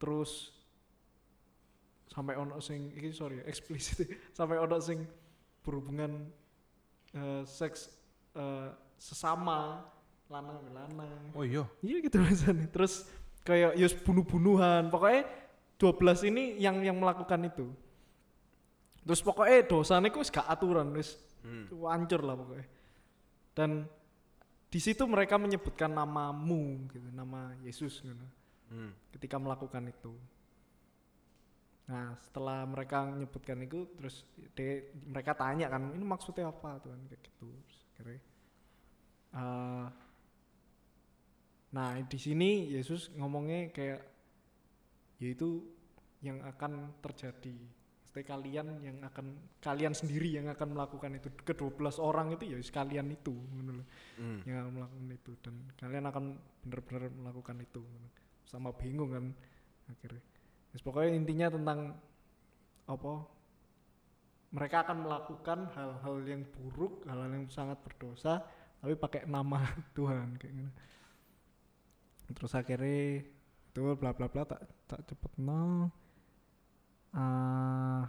Speaker 2: terus sampai ono sing ini sorry eksplisit sampai ono sing berhubungan eh, seks eh, sesama lanang ambil lanang
Speaker 1: Oh iya.
Speaker 2: iya gitu rasanya terus kayak yus bunuh-bunuhan pokoknya 12 ini yang yang melakukan itu terus pokoknya dosanya itu gak aturan wis
Speaker 3: Hmm.
Speaker 2: hancur lah pokoknya dan di situ mereka menyebutkan namamu gitu nama Yesus gitu
Speaker 3: Hmm.
Speaker 2: ketika melakukan itu. Nah, setelah mereka menyebutkan itu, terus de, mereka tanya kan, ini maksudnya apa Tuhan kayak gitu. Terus akhirnya, eh, nah di sini Yesus ngomongnya kayak, yaitu yang akan terjadi. Maksudnya kalian yang akan kalian sendiri yang akan melakukan itu ke 12 orang itu ya sekalian itu
Speaker 3: Hmm.
Speaker 2: yang akan melakukan itu dan kalian akan benar-benar melakukan itu sama bingung kan akhirnya Terus pokoknya intinya tentang apa mereka akan melakukan hal-hal yang buruk, hal-hal yang sangat berdosa, tapi pakai nama Tuhan kayak gitu. Terus akhirnya itu bla bla bla tak tak cepet no. Uh,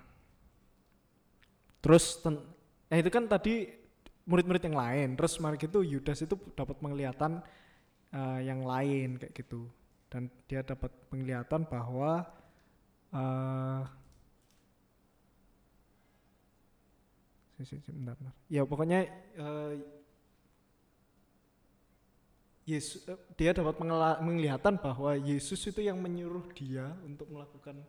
Speaker 2: terus ten, eh itu kan tadi murid-murid yang lain. Terus mari gitu Yudas itu dapat penglihatan uh, yang lain kayak gitu. Dan dia dapat penglihatan bahwa uh, bentar. ya pokoknya uh, Yesus uh, dia dapat penglihatan bahwa Yesus itu yang menyuruh dia untuk melakukan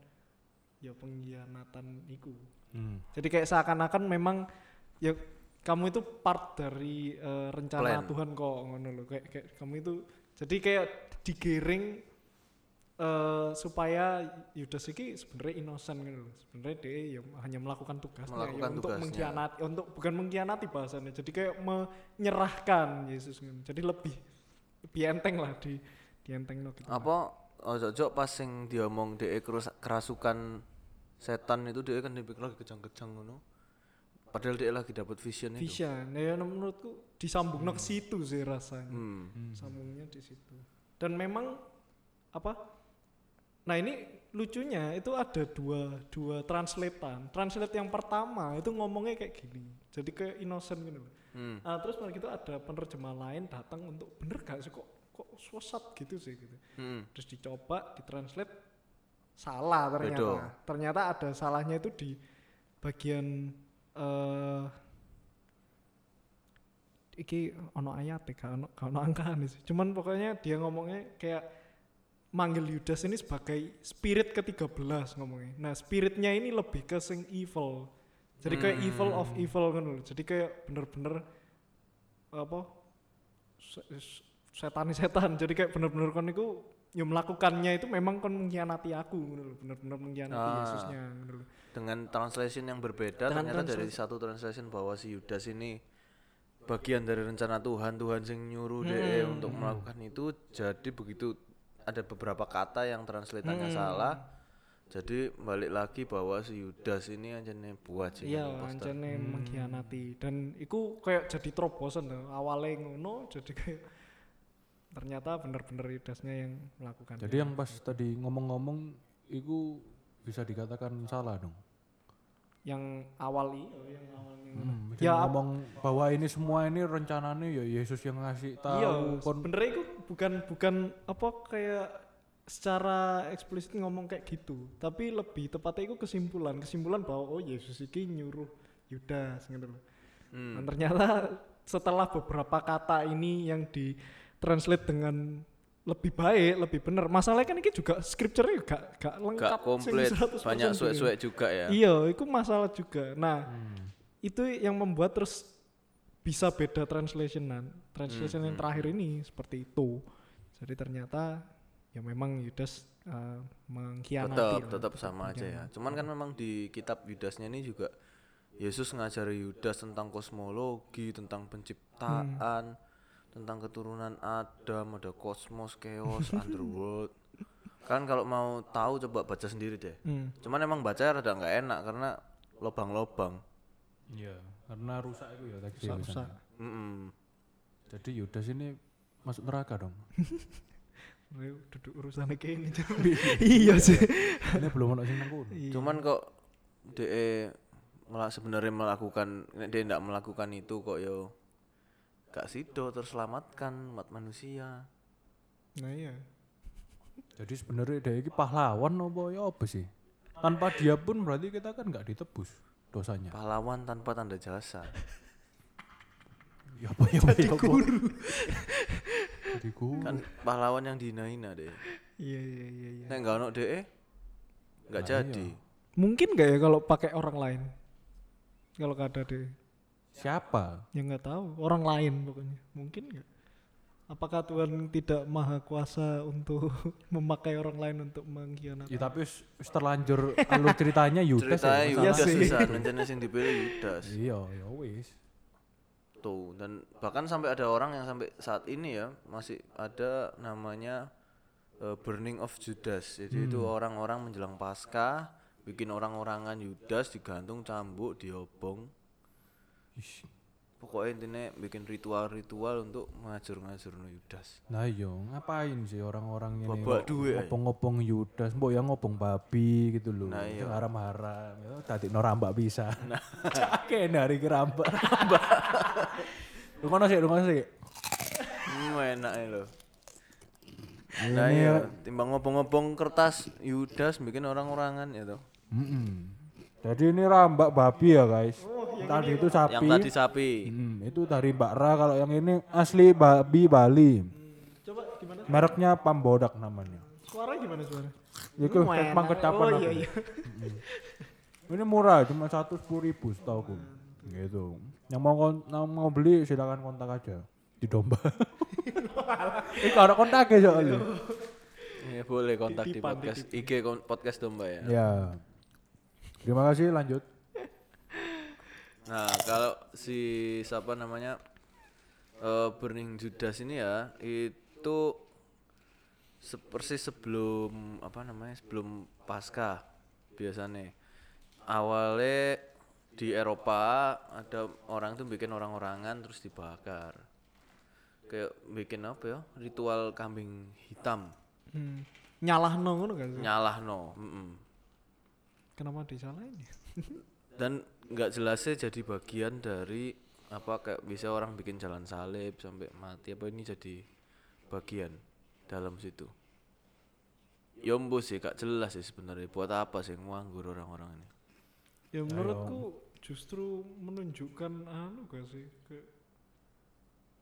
Speaker 2: ya pengkhianatan itu. Hmm. Jadi kayak seakan-akan memang ya kamu itu part dari uh, rencana Plan. Tuhan kok ngono loh kayak, kayak kamu itu jadi kayak digiring uh, supaya Yudas ini sebenarnya innocent gitu loh. Sebenarnya dia ya hanya melakukan tugasnya
Speaker 3: melakukan
Speaker 2: ya, untuk mengkhianati untuk bukan mengkhianati bahasanya. Jadi kayak menyerahkan Yesus gitu. Jadi lebih lebih enteng lah di di enteng
Speaker 3: loh gitu. Apa ojo-ojo pas sing diomong dia kerasukan setan itu dia kan dipikir lagi kejang-kejang ngono. Padahal dia lagi dapat vision,
Speaker 2: vision itu. Vision, ya menurutku disambung hmm. ke situ sih rasanya. Hmm. hmm. Sambungnya di situ. Dan memang apa Nah ini lucunya itu ada dua dua translatean. Translate yang pertama itu ngomongnya kayak gini, jadi kayak innocent gitu. Hmm. Nah, terus malah gitu ada penerjemah lain datang untuk bener gak sih kok kok sesat gitu sih gitu. Hmm. Terus dicoba ditranslate salah ternyata. Bedo. Ternyata ada salahnya itu di bagian uh, iki ono ayat ya, ono ono angka sih. Cuman pokoknya dia ngomongnya kayak manggil Yudas ini sebagai spirit ke-13 ngomongnya. Nah, spiritnya ini lebih ke sing evil. Jadi kayak hmm. evil of evil kan loh. Jadi kayak bener-bener apa setan-setan. Jadi kayak bener-bener kan itu ya melakukannya itu memang kan mengkhianati aku bener-bener mengkhianati ah, Yesusnya
Speaker 3: Dengan translation yang berbeda Dengan ternyata dari satu translation bahwa si Yudas ini bagian dari rencana Tuhan, Tuhan sing nyuruh hmm. dia untuk melakukan itu jadi begitu ada beberapa kata yang translatannya hmm. salah jadi balik lagi bahwa si Yudas ini anjane buat sih
Speaker 2: iya anjane hmm. mengkhianati. Dan itu kayak jadi terobosan tuh awalnya ngono jadi kayak ternyata bener-bener Yudasnya yang melakukan.
Speaker 1: Jadi yang pas tadi ngomong-ngomong itu bisa dikatakan salah dong.
Speaker 2: Yang awal oh, yang
Speaker 1: awalnya hmm, ya ngomong bahwa ini semua ini rencananya ya Yesus yang ngasih tahu iya
Speaker 2: sebenarnya itu bukan bukan apa kayak secara eksplisit ngomong kayak gitu tapi lebih tepatnya itu kesimpulan kesimpulan bahwa oh Yesus ini nyuruh Yudas gitu loh hmm. dan ternyata setelah beberapa kata ini yang di translate dengan lebih baik, lebih benar. Masalahnya kan ini juga scripture gak gak lengkap
Speaker 3: gak komplit, banyak suwe-suwe juga ya.
Speaker 2: Iya, itu masalah juga. Nah, hmm. itu yang membuat terus bisa beda translationan. Translation hmm. yang hmm, terakhir ini seperti itu. Jadi ternyata ya memang Yudas uh, mengkhianati.
Speaker 3: Tetap, tetap sama aja ya. Cuman kan memang di kitab Yudasnya ini juga Yesus ngajari Yudas tentang kosmologi, tentang penciptaan. Hmm tentang keturunan Adam, ada kosmos, chaos, underworld. Kan kalau mau tahu coba baca sendiri deh. Hmm. Cuman emang baca rada nggak enak karena lobang-lobang.
Speaker 1: Iya, karena rusak itu ya tadi.
Speaker 2: Rusak. rusak.
Speaker 1: Mm -mm. Jadi Yudas ini masuk neraka dong.
Speaker 2: duduk urusan kayak ini iya sih
Speaker 1: ini belum ada sing
Speaker 3: iya. cuman kok de sebenarnya melakukan dia tidak melakukan itu kok yo Kak Sido terselamatkan umat manusia.
Speaker 2: Nah iya.
Speaker 1: Jadi sebenarnya dia ini pahlawan apa ya apa sih? Tanpa dia pun berarti kita kan nggak ditebus dosanya.
Speaker 3: Pahlawan tanpa tanda jasa.
Speaker 1: ya apa ya apa
Speaker 2: ya guru.
Speaker 1: Jadi guru.
Speaker 3: Kan pahlawan yang dihina-hina deh.
Speaker 2: Iya iya iya iya.
Speaker 3: Nek enggak ono deh nggak nah, jadi. Iya.
Speaker 2: Mungkin gak ya kalau pakai orang lain? Kalau ada deh.
Speaker 1: Siapa?
Speaker 2: Ya nggak tahu. Orang lain pokoknya. Mungkin nggak? Apakah Tuhan tidak maha kuasa untuk memakai orang lain untuk mengkhianati?
Speaker 1: Ya tapi terlanjur alur ceritanya Yudas
Speaker 3: ya. Yudas bisa, rencana yang dipilih Yudas.
Speaker 1: Iya, ya wis.
Speaker 3: Tuh, dan bahkan sampai ada orang yang sampai saat ini ya masih ada namanya uh, Burning of Judas. Jadi hmm. itu orang-orang menjelang Paskah bikin orang-orangan Yudas digantung cambuk diobong pokoknya intinya bikin ritual-ritual untuk ngajur-ngajur no Yudas
Speaker 1: Nah iya, ngapain sih orang-orang ini
Speaker 3: Babak duit aja.
Speaker 1: ngopong-ngopong Yudas, mbok ya ngopong babi gitu loh.
Speaker 3: Nah, iya.
Speaker 1: Haram-haram. Ya tadi no rambak bisa. Nah, cake dari kerambak. Lu kono sih, lu kono sih.
Speaker 3: enak ya lo nah iya timbang ngobong-ngobong kertas Yudas bikin orang-orangan ya tuh
Speaker 1: Mm-mm. Jadi ini rambak babi ya guys. tadi itu sapi.
Speaker 3: yang tadi sapi
Speaker 1: Hmm, itu dari Mbak Ra kalau yang ini asli babi Bali.
Speaker 2: Coba gimana?
Speaker 1: Mereknya Pambodak namanya.
Speaker 2: Suara gimana suara?
Speaker 1: Itu emang kecapan
Speaker 2: Oh iya iya.
Speaker 1: Ini murah, cuma satu sepuluh ribu setahu Gitu. Yang mau yang mau beli silakan kontak aja di domba. Ini kalau kontak ya soalnya.
Speaker 3: ya boleh kontak di
Speaker 2: Titipan,
Speaker 3: podcast IG podcast domba ya
Speaker 1: Ya. Terima kasih lanjut.
Speaker 3: Nah, kalau si siapa namanya eh Burning Judas ini ya, itu se- persis sebelum apa namanya? Sebelum Pasca biasanya. Awalnya di Eropa ada orang tuh bikin orang-orangan terus dibakar. Kayak bikin apa ya? Ritual kambing hitam.
Speaker 2: Hmm. Nyalahno ngono kan?
Speaker 3: Nyalah no.
Speaker 2: Kenapa disalahin ya?
Speaker 3: dan nggak jelasnya jadi bagian dari apa kayak bisa orang bikin jalan salib sampai mati apa ini jadi bagian dalam situ? Yombo sih gak jelas sih sebenarnya. Buat apa sih nganggur orang-orang ini?
Speaker 2: Ya menurutku justru menunjukkan anu gak sih? Kayak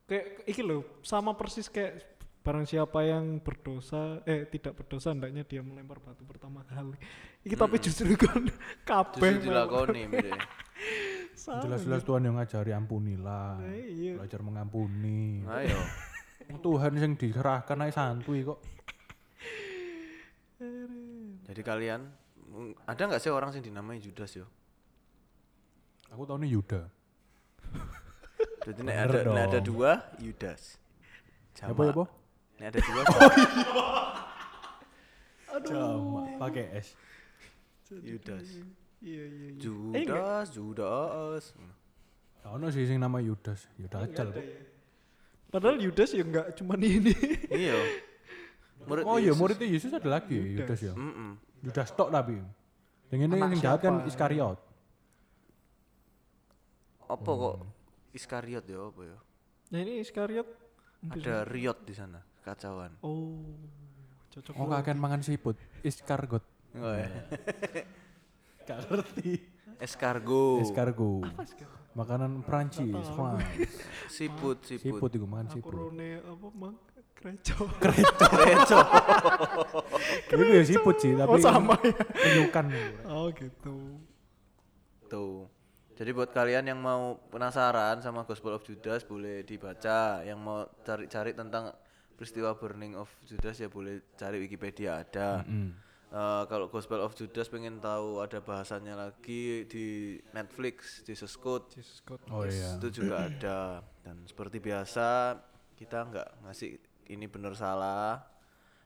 Speaker 2: kayak iki loh sama persis kayak barang siapa yang berdosa eh tidak berdosa hendaknya dia melempar batu pertama kali. Iki tapi justru kan kabeh
Speaker 3: justru dilakoni.
Speaker 1: Jelas-jelas Tuhan yang ngajari ampunilah.
Speaker 2: Nah, iya.
Speaker 1: Belajar mengampuni.
Speaker 3: ayo
Speaker 1: Tuhan yang diserahkan aja santuy kok.
Speaker 3: jadi kalian ada nggak sih orang yang dinamai Judas yo
Speaker 1: Aku tahu nih Yuda.
Speaker 3: jadi ada ada dua Yudas
Speaker 1: Apa ya, Po?
Speaker 3: Nek ada dua
Speaker 1: Jamak pakai S.
Speaker 3: Yudas
Speaker 2: Iya iya iya. Eh,
Speaker 3: Judas Judas
Speaker 1: Ono sih sing nama Yudas, Yuda Ajal. kok.
Speaker 2: Padahal Yudas ya enggak cuma ini.
Speaker 3: iya murid
Speaker 1: Oh iya, muridnya Yesus ada lagi ya, Yudas ya.
Speaker 3: Mm-mm.
Speaker 1: Yudas tok tapi. Yang ini yang jahat kan? Iskariot.
Speaker 3: apa kok Iskariot ya apa ya
Speaker 2: Nah ini Iskariot
Speaker 3: ada riot di sana kacauan
Speaker 2: Oh, cocok.
Speaker 1: Oh kakek mangan siput, Iskargot.
Speaker 3: oh, ya.
Speaker 1: Gak ngerti.
Speaker 3: escargo
Speaker 1: Escargo. Makanan Prancis, France.
Speaker 3: siput siput
Speaker 1: Siput itu makan siput.
Speaker 2: rone apa mang kreco.
Speaker 3: Reco.
Speaker 1: Itu ya siput sih, tapi
Speaker 2: Oh sama ya.
Speaker 1: penyukan.
Speaker 2: Oh gitu.
Speaker 3: tuh jadi buat kalian yang mau penasaran sama Gospel of Judas boleh dibaca yang mau cari-cari tentang peristiwa Burning of Judas ya boleh cari Wikipedia ada. Eh, kalau Gospel of Judas pengen tahu ada bahasannya lagi di Netflix di Sescode.
Speaker 2: Jesus God.
Speaker 1: Oh iya.
Speaker 3: itu juga ada. Dan seperti biasa kita nggak ngasih ini benar salah.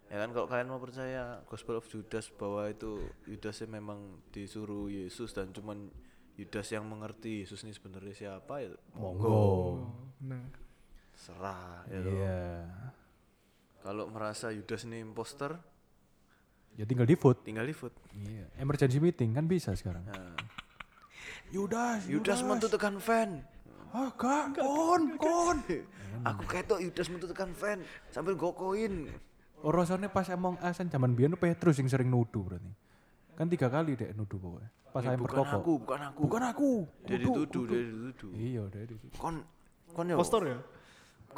Speaker 3: Ya kan kalau kalian mau percaya Gospel of Judas bahwa itu Yudasnya memang disuruh Yesus dan cuman Yudas yang mengerti Yesus ini sebenarnya siapa ya monggo.
Speaker 2: Oh, nah.
Speaker 3: serah ya toh. Kalau merasa Yudas ini imposter
Speaker 1: Ya tinggal di vote.
Speaker 3: tinggal di vote
Speaker 1: Iya. Emergency meeting kan bisa sekarang.
Speaker 3: nah,
Speaker 1: Yudas,
Speaker 3: Yudas metu tekan fan
Speaker 1: Ah, gak, kon, kon.
Speaker 3: aku ketok Yudas metu tekan fan sambil gokoin
Speaker 1: Oh, rasanya pas emang asan zaman biyen Petrus yang sering nuduh berarti. Kan tiga kali deh nuduh pokoknya. Pas saya
Speaker 3: bukan
Speaker 1: berkokok.
Speaker 3: aku bukan aku
Speaker 1: Bukan aku.
Speaker 3: dia
Speaker 1: kudu,
Speaker 3: dituduh dia dituduh
Speaker 1: Iya, udah itu.
Speaker 3: kon kon ya
Speaker 2: Postor ya?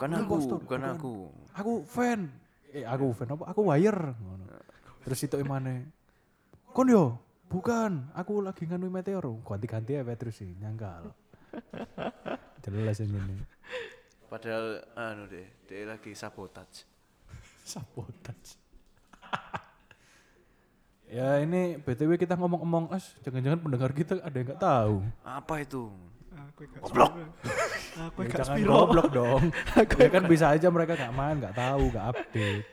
Speaker 3: Bukan aku
Speaker 1: Impostor,
Speaker 3: bukan
Speaker 1: bukan.
Speaker 3: aku
Speaker 1: Aku fan. Eh, aku fan apa? Aku wire. Ngono. Terus itu emane? Kon yo, bukan. Aku lagi nganu meteor. Ganti-ganti ya Petrus sih, nyangkal. Jelas yang ini.
Speaker 3: padahal anu deh dia lagi sabotage
Speaker 1: Sabotage. ya ini BTW kita ngomong-ngomong as, jangan-jangan pendengar kita ada yang nggak tahu.
Speaker 3: apa itu
Speaker 2: Aku Goblok. Aku
Speaker 1: Ya,
Speaker 2: gak
Speaker 1: jangan
Speaker 2: spiro.
Speaker 1: goblok dong. ya kan bisa aja mereka nggak main, nggak tahu, nggak update.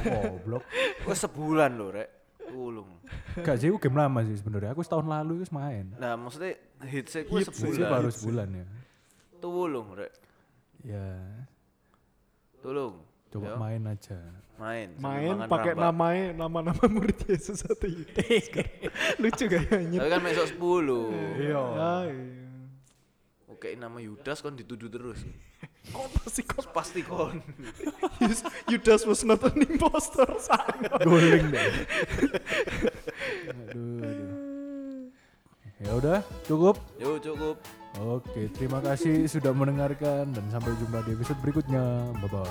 Speaker 1: Goblok.
Speaker 3: kok sebulan loh rek Tulung.
Speaker 1: Gak sih, game lama sih sebenarnya. Aku setahun lalu itu main.
Speaker 3: Nah, maksudnya hitsnya gue
Speaker 1: Itu
Speaker 3: sebulan.
Speaker 1: baru sebulan ya.
Speaker 3: Tulung, rek.
Speaker 1: Ya,
Speaker 3: Tulung.
Speaker 1: coba
Speaker 3: Yo,
Speaker 1: main aja.
Speaker 3: main.
Speaker 2: Main pakai namanya nama-nama murid Yesus atau Yudas. Lucu kayaknya.
Speaker 3: Tapi kan besok 10.
Speaker 2: Iya.
Speaker 3: Oke, nama Yudas kan dituduh terus.
Speaker 2: Kok pasti kok
Speaker 3: Pasti kon.
Speaker 2: Yudas was not an impostor saya.
Speaker 1: Guling deh. aduh, aduh. Ya udah, cukup.
Speaker 3: Yo cukup.
Speaker 1: Oke, terima kasih sudah mendengarkan dan sampai jumpa di episode berikutnya. Bye bye.